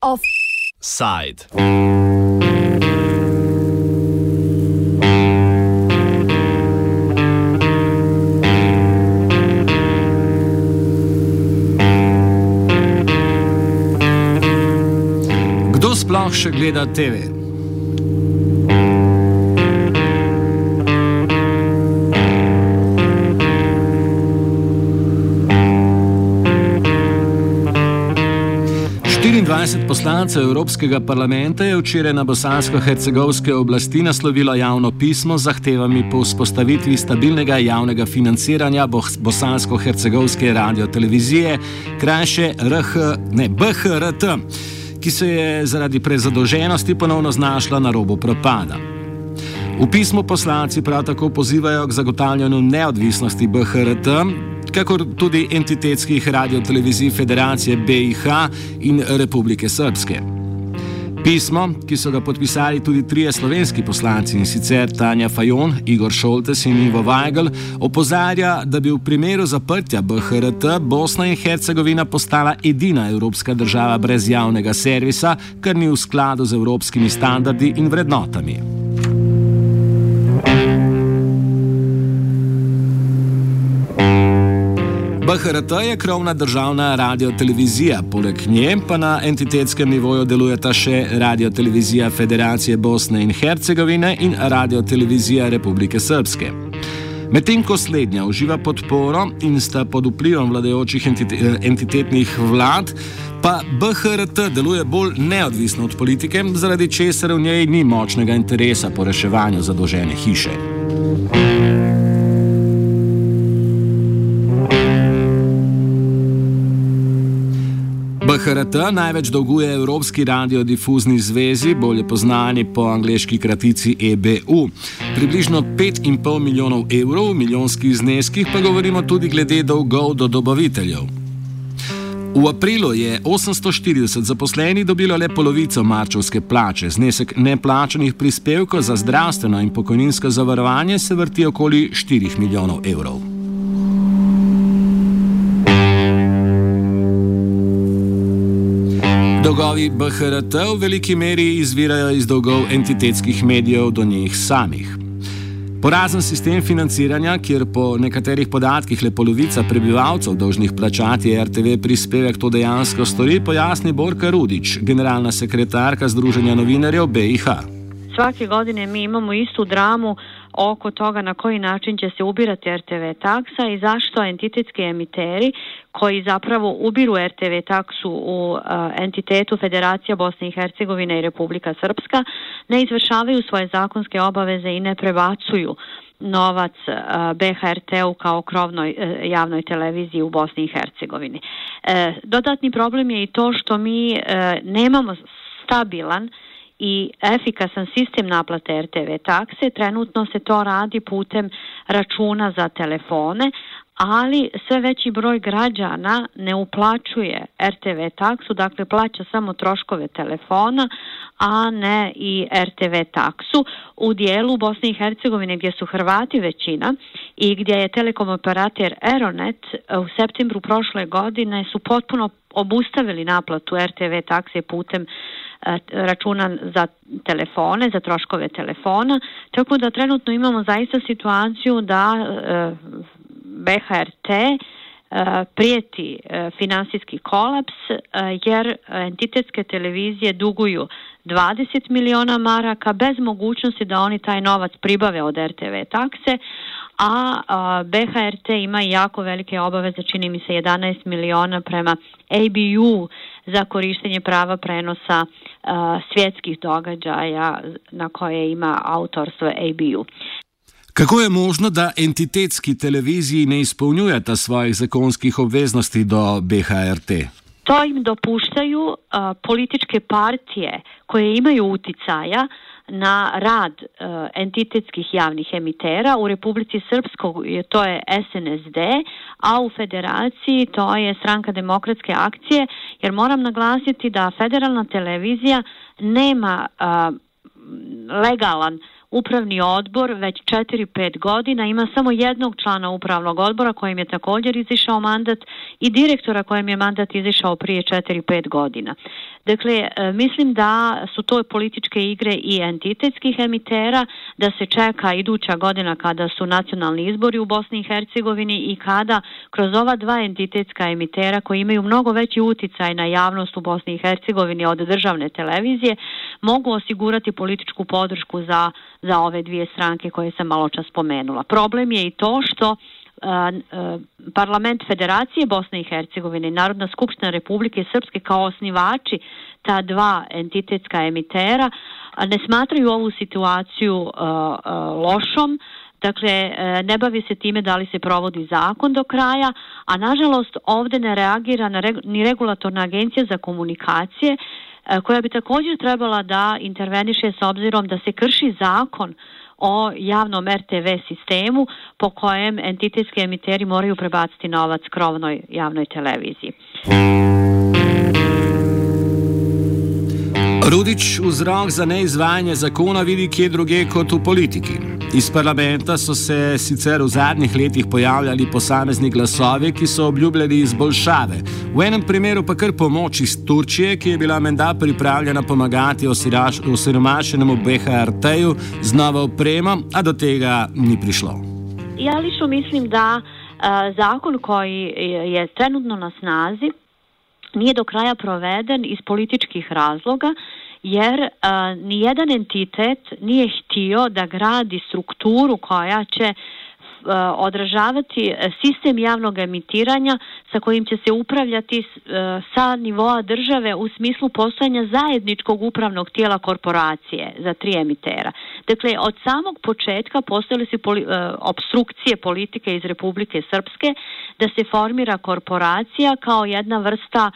Offside. Kdo sploh še gleda TV? Poslancev Evropskega parlamenta je včeraj na bosansko-hercegovske oblasti naslovilo javno pismo z zahtevami po vzpostavitvi stabilnega javnega financiranja bosansko-hercegovske radio-televizije, krajše RH, ne BHRT, ki se je zaradi prezadolženosti ponovno znašla na robu propada. V pismu poslanci prav tako pozivajo k zagotavljanju neodvisnosti BHRT, kakor tudi entitetskih radiotelevizij Federacije BIH in Republike Srpske. Pismo, ki so ga podpisali tudi trije slovenski poslanci in sicer Tanja Fajon, Igor Šoltes in Ivo Weigl, opozarja, da bi v primeru zaprtja BHRT Bosna in Hercegovina postala edina evropska država brez javnega servisa, kar ni v skladu z evropskimi standardi in vrednotami. BHRT je krovna državna radiotelevizija, poleg nje pa na entitetskem nivoju delujeta še radiotelevizija Federacije Bosne in Hercegovine in radiotelevizija Republike Srpske. Medtem ko slednja uživa podporo in sta pod vplivom vladajočih entitetnih vlad, pa BHRT deluje bolj neodvisno od politike, zaradi česar v njej ni močnega interesa po reševanju zadolžene hiše. BHRT največ dolguje Evropski radiodifuzni zvezi, bolje znani po angliški kratici EBU. Približno 5,5 milijonov evrov v milijonskih zneskih pa govorimo tudi glede dolgov do dobaviteljev. V aprilu je 840 zaposlenih dobilo le polovico marčovske plače, znesek neplačanih prispevkov za zdravstveno in pokojninsko zavarovanje se vrti okoli 4 milijonov evrov. Dolgovi BHRT v veliki meri izvirajo iz dolgov entitetskih medijev do njih samih. Porazen sistem financiranja, kjer po nekaterih podatkih le polovica prebivalcev dolžnih plačati RTV prispevek to dejansko stori, pojasni Borka Rudič, generalna sekretarka Združenja novinarjev BIH. Svake godine mi imamo istu dramu oko toga na koji način će se ubirati RTV taksa i zašto entitetski emiteri koji zapravo ubiru RTV taksu u e, entitetu Federacija Bosne i Hercegovine i Republika Srpska ne izvršavaju svoje zakonske obaveze i ne prebacuju novac e, BHRT-u kao krovnoj e, javnoj televiziji u Bosni i Hercegovini. Dodatni problem je i to što mi nemamo stabilan uh, i efikasan sistem naplate RTV takse. Trenutno se to radi putem računa za telefone, ali sve veći broj građana ne uplaćuje RTV taksu, dakle plaća samo troškove telefona, a ne i RTV taksu. U dijelu Bosne i Hercegovine gdje su Hrvati većina i gdje je telekom operator Aeronet e, u septembru prošle godine su potpuno obustavili naplatu RTV takse putem e, računa za telefone, za troškove telefona, tako da trenutno imamo zaista situaciju da e, BHRT prijeti finansijski kolaps jer entitetske televizije duguju 20 miliona maraka bez mogućnosti da oni taj novac pribave od RTV takse, a BHRT ima jako velike obaveze, čini mi se 11 miliona prema ABU za korištenje prava prenosa svjetskih događaja na koje ima autorstvo ABU. Kako je možno da entitetski televiziji ne izpolnjujeta svojih zakonskih obveznosti do BHRT? To im dopuštaju uh, političke partije koje imaju uticaja na rad uh, entitetskih javnih emitera. U Republici Srpskog to je SNSD, a u Federaciji to je stranka demokratske akcije, jer moram naglasiti da federalna televizija nema uh, legalan upravni odbor već 4-5 godina ima samo jednog člana upravnog odbora kojem je također izišao mandat i direktora kojem je mandat izišao prije 4-5 godina. Dakle, e, mislim da su to političke igre i entitetskih emitera, da se čeka iduća godina kada su nacionalni izbori u Bosni i Hercegovini i kada kroz ova dva entitetska emitera koji imaju mnogo veći uticaj na javnost u Bosni i Hercegovini od državne televizije, mogu osigurati političku podršku za, za ove dvije stranke koje sam malo čas spomenula. Problem je i to što parlament Federacije Bosne i Hercegovine i Narodna skupština Republike Srpske kao osnivači ta dva entitetska emitera ne smatraju ovu situaciju lošom, Dakle, e, ne bavi se time da li se provodi zakon do kraja, a nažalost ovde ne reagira na ni regulatorna agencija za komunikacije, e, koja bi također trebala da interveniše s obzirom da se krši zakon o javnom RTV sistemu po kojem entitetski emiteri moraju prebaciti novac krovnoj javnoj televiziji. Rudič vzrok za neizvajanje zakona vidi kje druge kot v politiki. Iz parlamenta so se sicer v zadnjih letih pojavljali posamezni glasovi, ki so obljubljali izboljšave. V enem primeru pa kar pomoč iz Turčije, ki je bila menda pripravljena pomagati osiromašenemu BHRT-ju z novo opremo, a do tega ni prišlo. Ja lično mislim da uh, zakon koji je trenutno na snazi nije do kraja proveden iz političkih razloga jer a, nijedan entitet nije htio da gradi strukturu koja će odražavati e, sistem javnog emitiranja sa kojim će se upravljati e, sa nivoa države u smislu postojanja zajedničkog upravnog tijela korporacije za tri emitera. Dakle, od samog početka postojali su poli, e, obstrukcije politike iz Republike Srpske da se formira korporacija kao jedna vrsta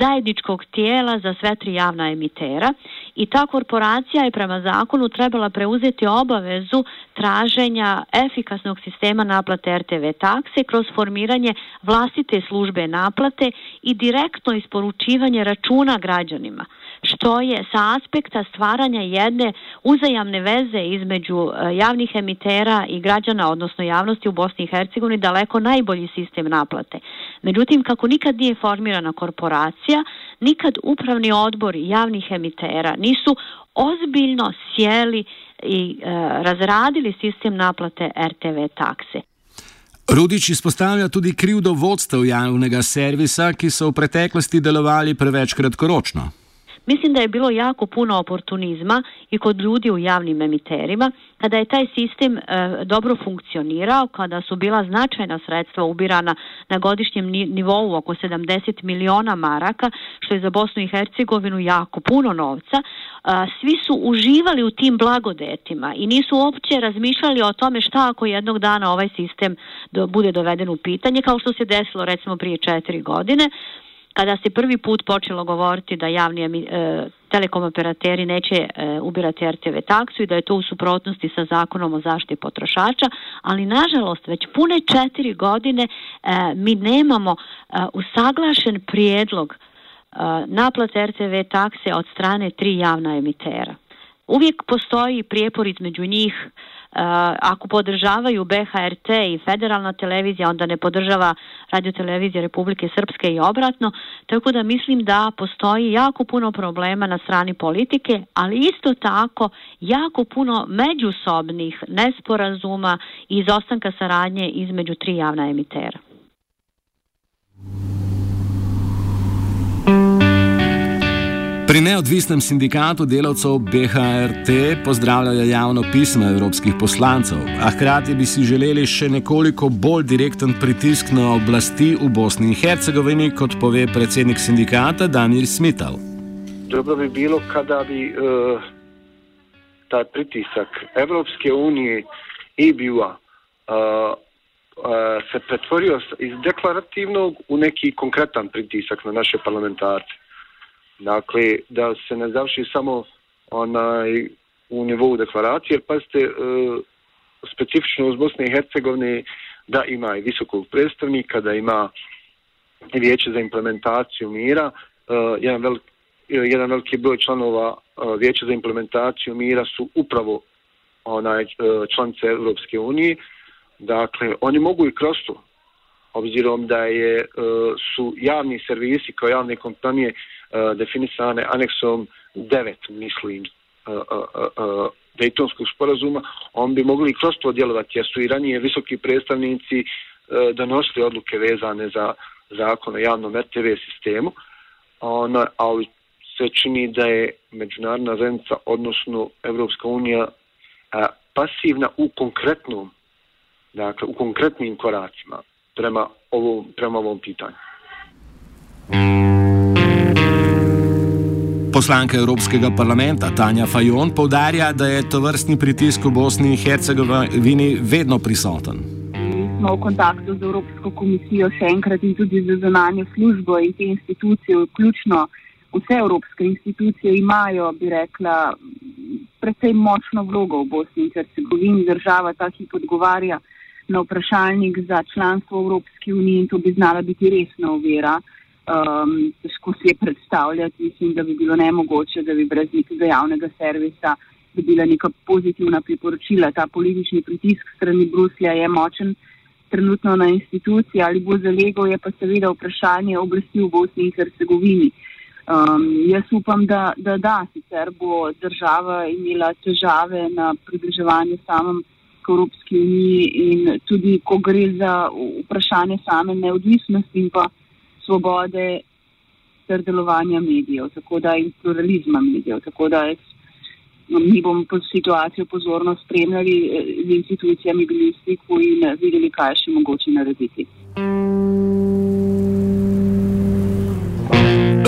zajedničkog tijela za sve tri javna emitera i ta korporacija je prema zakonu trebala preuzeti obavezu traženja efikasnog sistema naplate RTV takse kroz formiranje vlastite službe naplate i direktno isporučivanje računa građanima što je sa aspekta stvaranja jedne uzajamne veze između e, javnih emitera i građana, odnosno javnosti u Bosni i Hercegovini, daleko najbolji sistem naplate. Međutim, kako nikad nije formirana korporacija, nikad upravni odbor javnih emitera nisu ozbiljno sjeli i e, razradili sistem naplate RTV takse. Rudič izpostavlja tudi krivdo vodstev javnega servisa, ki so v preteklosti delovali preveč kratkoročno. Mislim da je bilo jako puno oportunizma i kod ljudi u javnim emiterima. Kada je taj sistem e, dobro funkcionirao, kada su bila značajna sredstva ubirana na godišnjem nivou oko 70 miliona maraka, što je za Bosnu i Hercegovinu jako puno novca, e, svi su uživali u tim blagodetima i nisu uopće razmišljali o tome šta ako jednog dana ovaj sistem do, bude doveden u pitanje, kao što se desilo recimo prije četiri godine kada se prvi put počelo govoriti da javni e, telekom operateri neće e, ubirati RTV taksu i da je to u suprotnosti sa zakonom o zaštiti potrošača, ali nažalost već pune četiri godine e, mi nemamo e, usaglašen prijedlog e, naplate RTV takse od strane tri javna emitera. Uvijek postoji prijepor između njih Uh, ako podržavaju BHRT i federalna televizija, onda ne podržava radiotelevizija Republike Srpske i obratno, tako da mislim da postoji jako puno problema na strani politike, ali isto tako jako puno međusobnih nesporazuma i izostanka saradnje između tri javna emitera. Pri neodvisnem sindikatu delavcev BHRT pozdravljajo javno pismo evropskih poslancev, a hkrati bi si želeli še nekoliko bolj direkten pritisk na oblasti v Bosni in Hercegovini, kot pove predsednik sindikata Damir Smital. Dobro bi bilo, kada bi uh, ta pritisak Evropske unije i BIU-a uh, uh, se pretvorio iz deklarativnog u neki konkretan pritisak na naše parlamentarce. Dakle, da se ne završi samo onaj u nivou deklaracije, jer pazite, e, specifično uz Bosne i Hercegovine da ima i visokog predstavnika, da ima vijeće za implementaciju mira, e, jedan, velik, jedan veliki broj članova e, vijeća za implementaciju mira su upravo onaj, e, članice Europske unije, dakle, oni mogu i kroz to, obzirom da je, e, su javni servisi kao javne kompanije Eh, definisane aneksom 9, mislim, eh, eh, Dejtonskog sporazuma, on bi mogli kroz to djelovati, jer su i ranije visoki predstavnici donosili odluke vezane za zakon o javnom RTV sistemu, ona, ali se čini da je međunarodna zajednica, odnosno Evropska unija, a, pasivna u konkretnom, dakle, u konkretnim koracima prema ovom, prema ovom pitanju. Poslanka Evropskega parlamenta Tanja Fajon povdarja, da je to vrstni pritisk v Bosni in Hercegovini vedno prisoten smo v kontaktu z Evropsko komisijo še enkrat in tudi z zunanjo službo in te institucije, vključno vse evropske institucije, imajo, bi rekla, predvsej močno vlogo v Bosni in Hercegovini. Država ta hip odgovarja na vprašalnik za članstvo v Evropski uniji in to bi znala biti resna uvera. Um, težko si je predstavljati, mislim, da bi bilo nemogoče, da bi brez nekega javnega servisa dobila neka pozitivna priporočila. Ta politični pritisk strani Bruslja je močen trenutno na instituciji ali bo zalegel, je pa seveda vprašanje oblasti v Bosni in Hercegovini. Um, jaz upam, da, da da, sicer bo država imela težave na približevanju samem k Evropski uniji in tudi, ko gre za vprašanje same neodvisnosti in pa svobode ter delovanja medijev, tako da in pluralizma medijev. Tako da jaz mi bomo situacijo pozorno spremljali eh, z institucijami bili v stiku in eh, videli, kaj še mogoče narediti.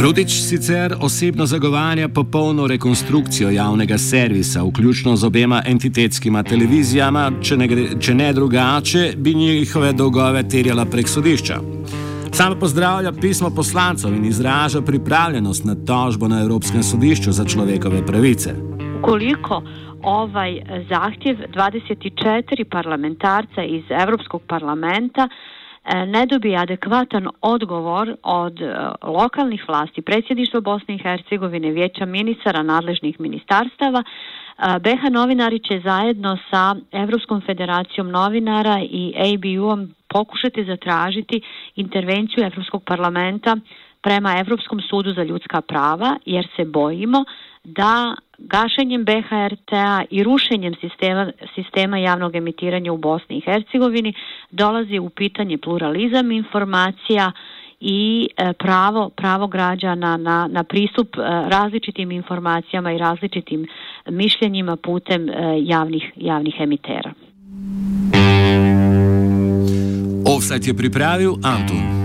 Rudič sicer osebno zagovarja popolno rekonstrukcijo javnega servisa, vključno z obema entitetskima televizijama, če ne, gre, če ne drugače, bi njihove dolgove terjala prek sodišča. Sam pozdravlja pismo poslancov in izraža pripravljenost na tožbo na Evropskem sodišču za človekove pravice. Koliko ovaj zahtjev 24 parlamentarca iz Evropskog parlamenta E, ne dobije adekvatan odgovor od e, lokalnih vlasti, predsjedništva Bosne i Hercegovine, vijeća ministara, nadležnih ministarstava, e, BH novinari će zajedno sa Evropskom federacijom novinara i ABU-om pokušati zatražiti intervenciju Evropskog parlamenta prema Evropskom sudu za ljudska prava, jer se bojimo da gašenjem BHRT-a i rušenjem sistema, sistema javnog emitiranja u Bosni i Hercegovini dolazi u pitanje pluralizam informacija i e, pravo, pravo građana na, na pristup e, različitim informacijama i različitim mišljenjima putem e, javnih, javnih emitera. Offside je pripravio Antun.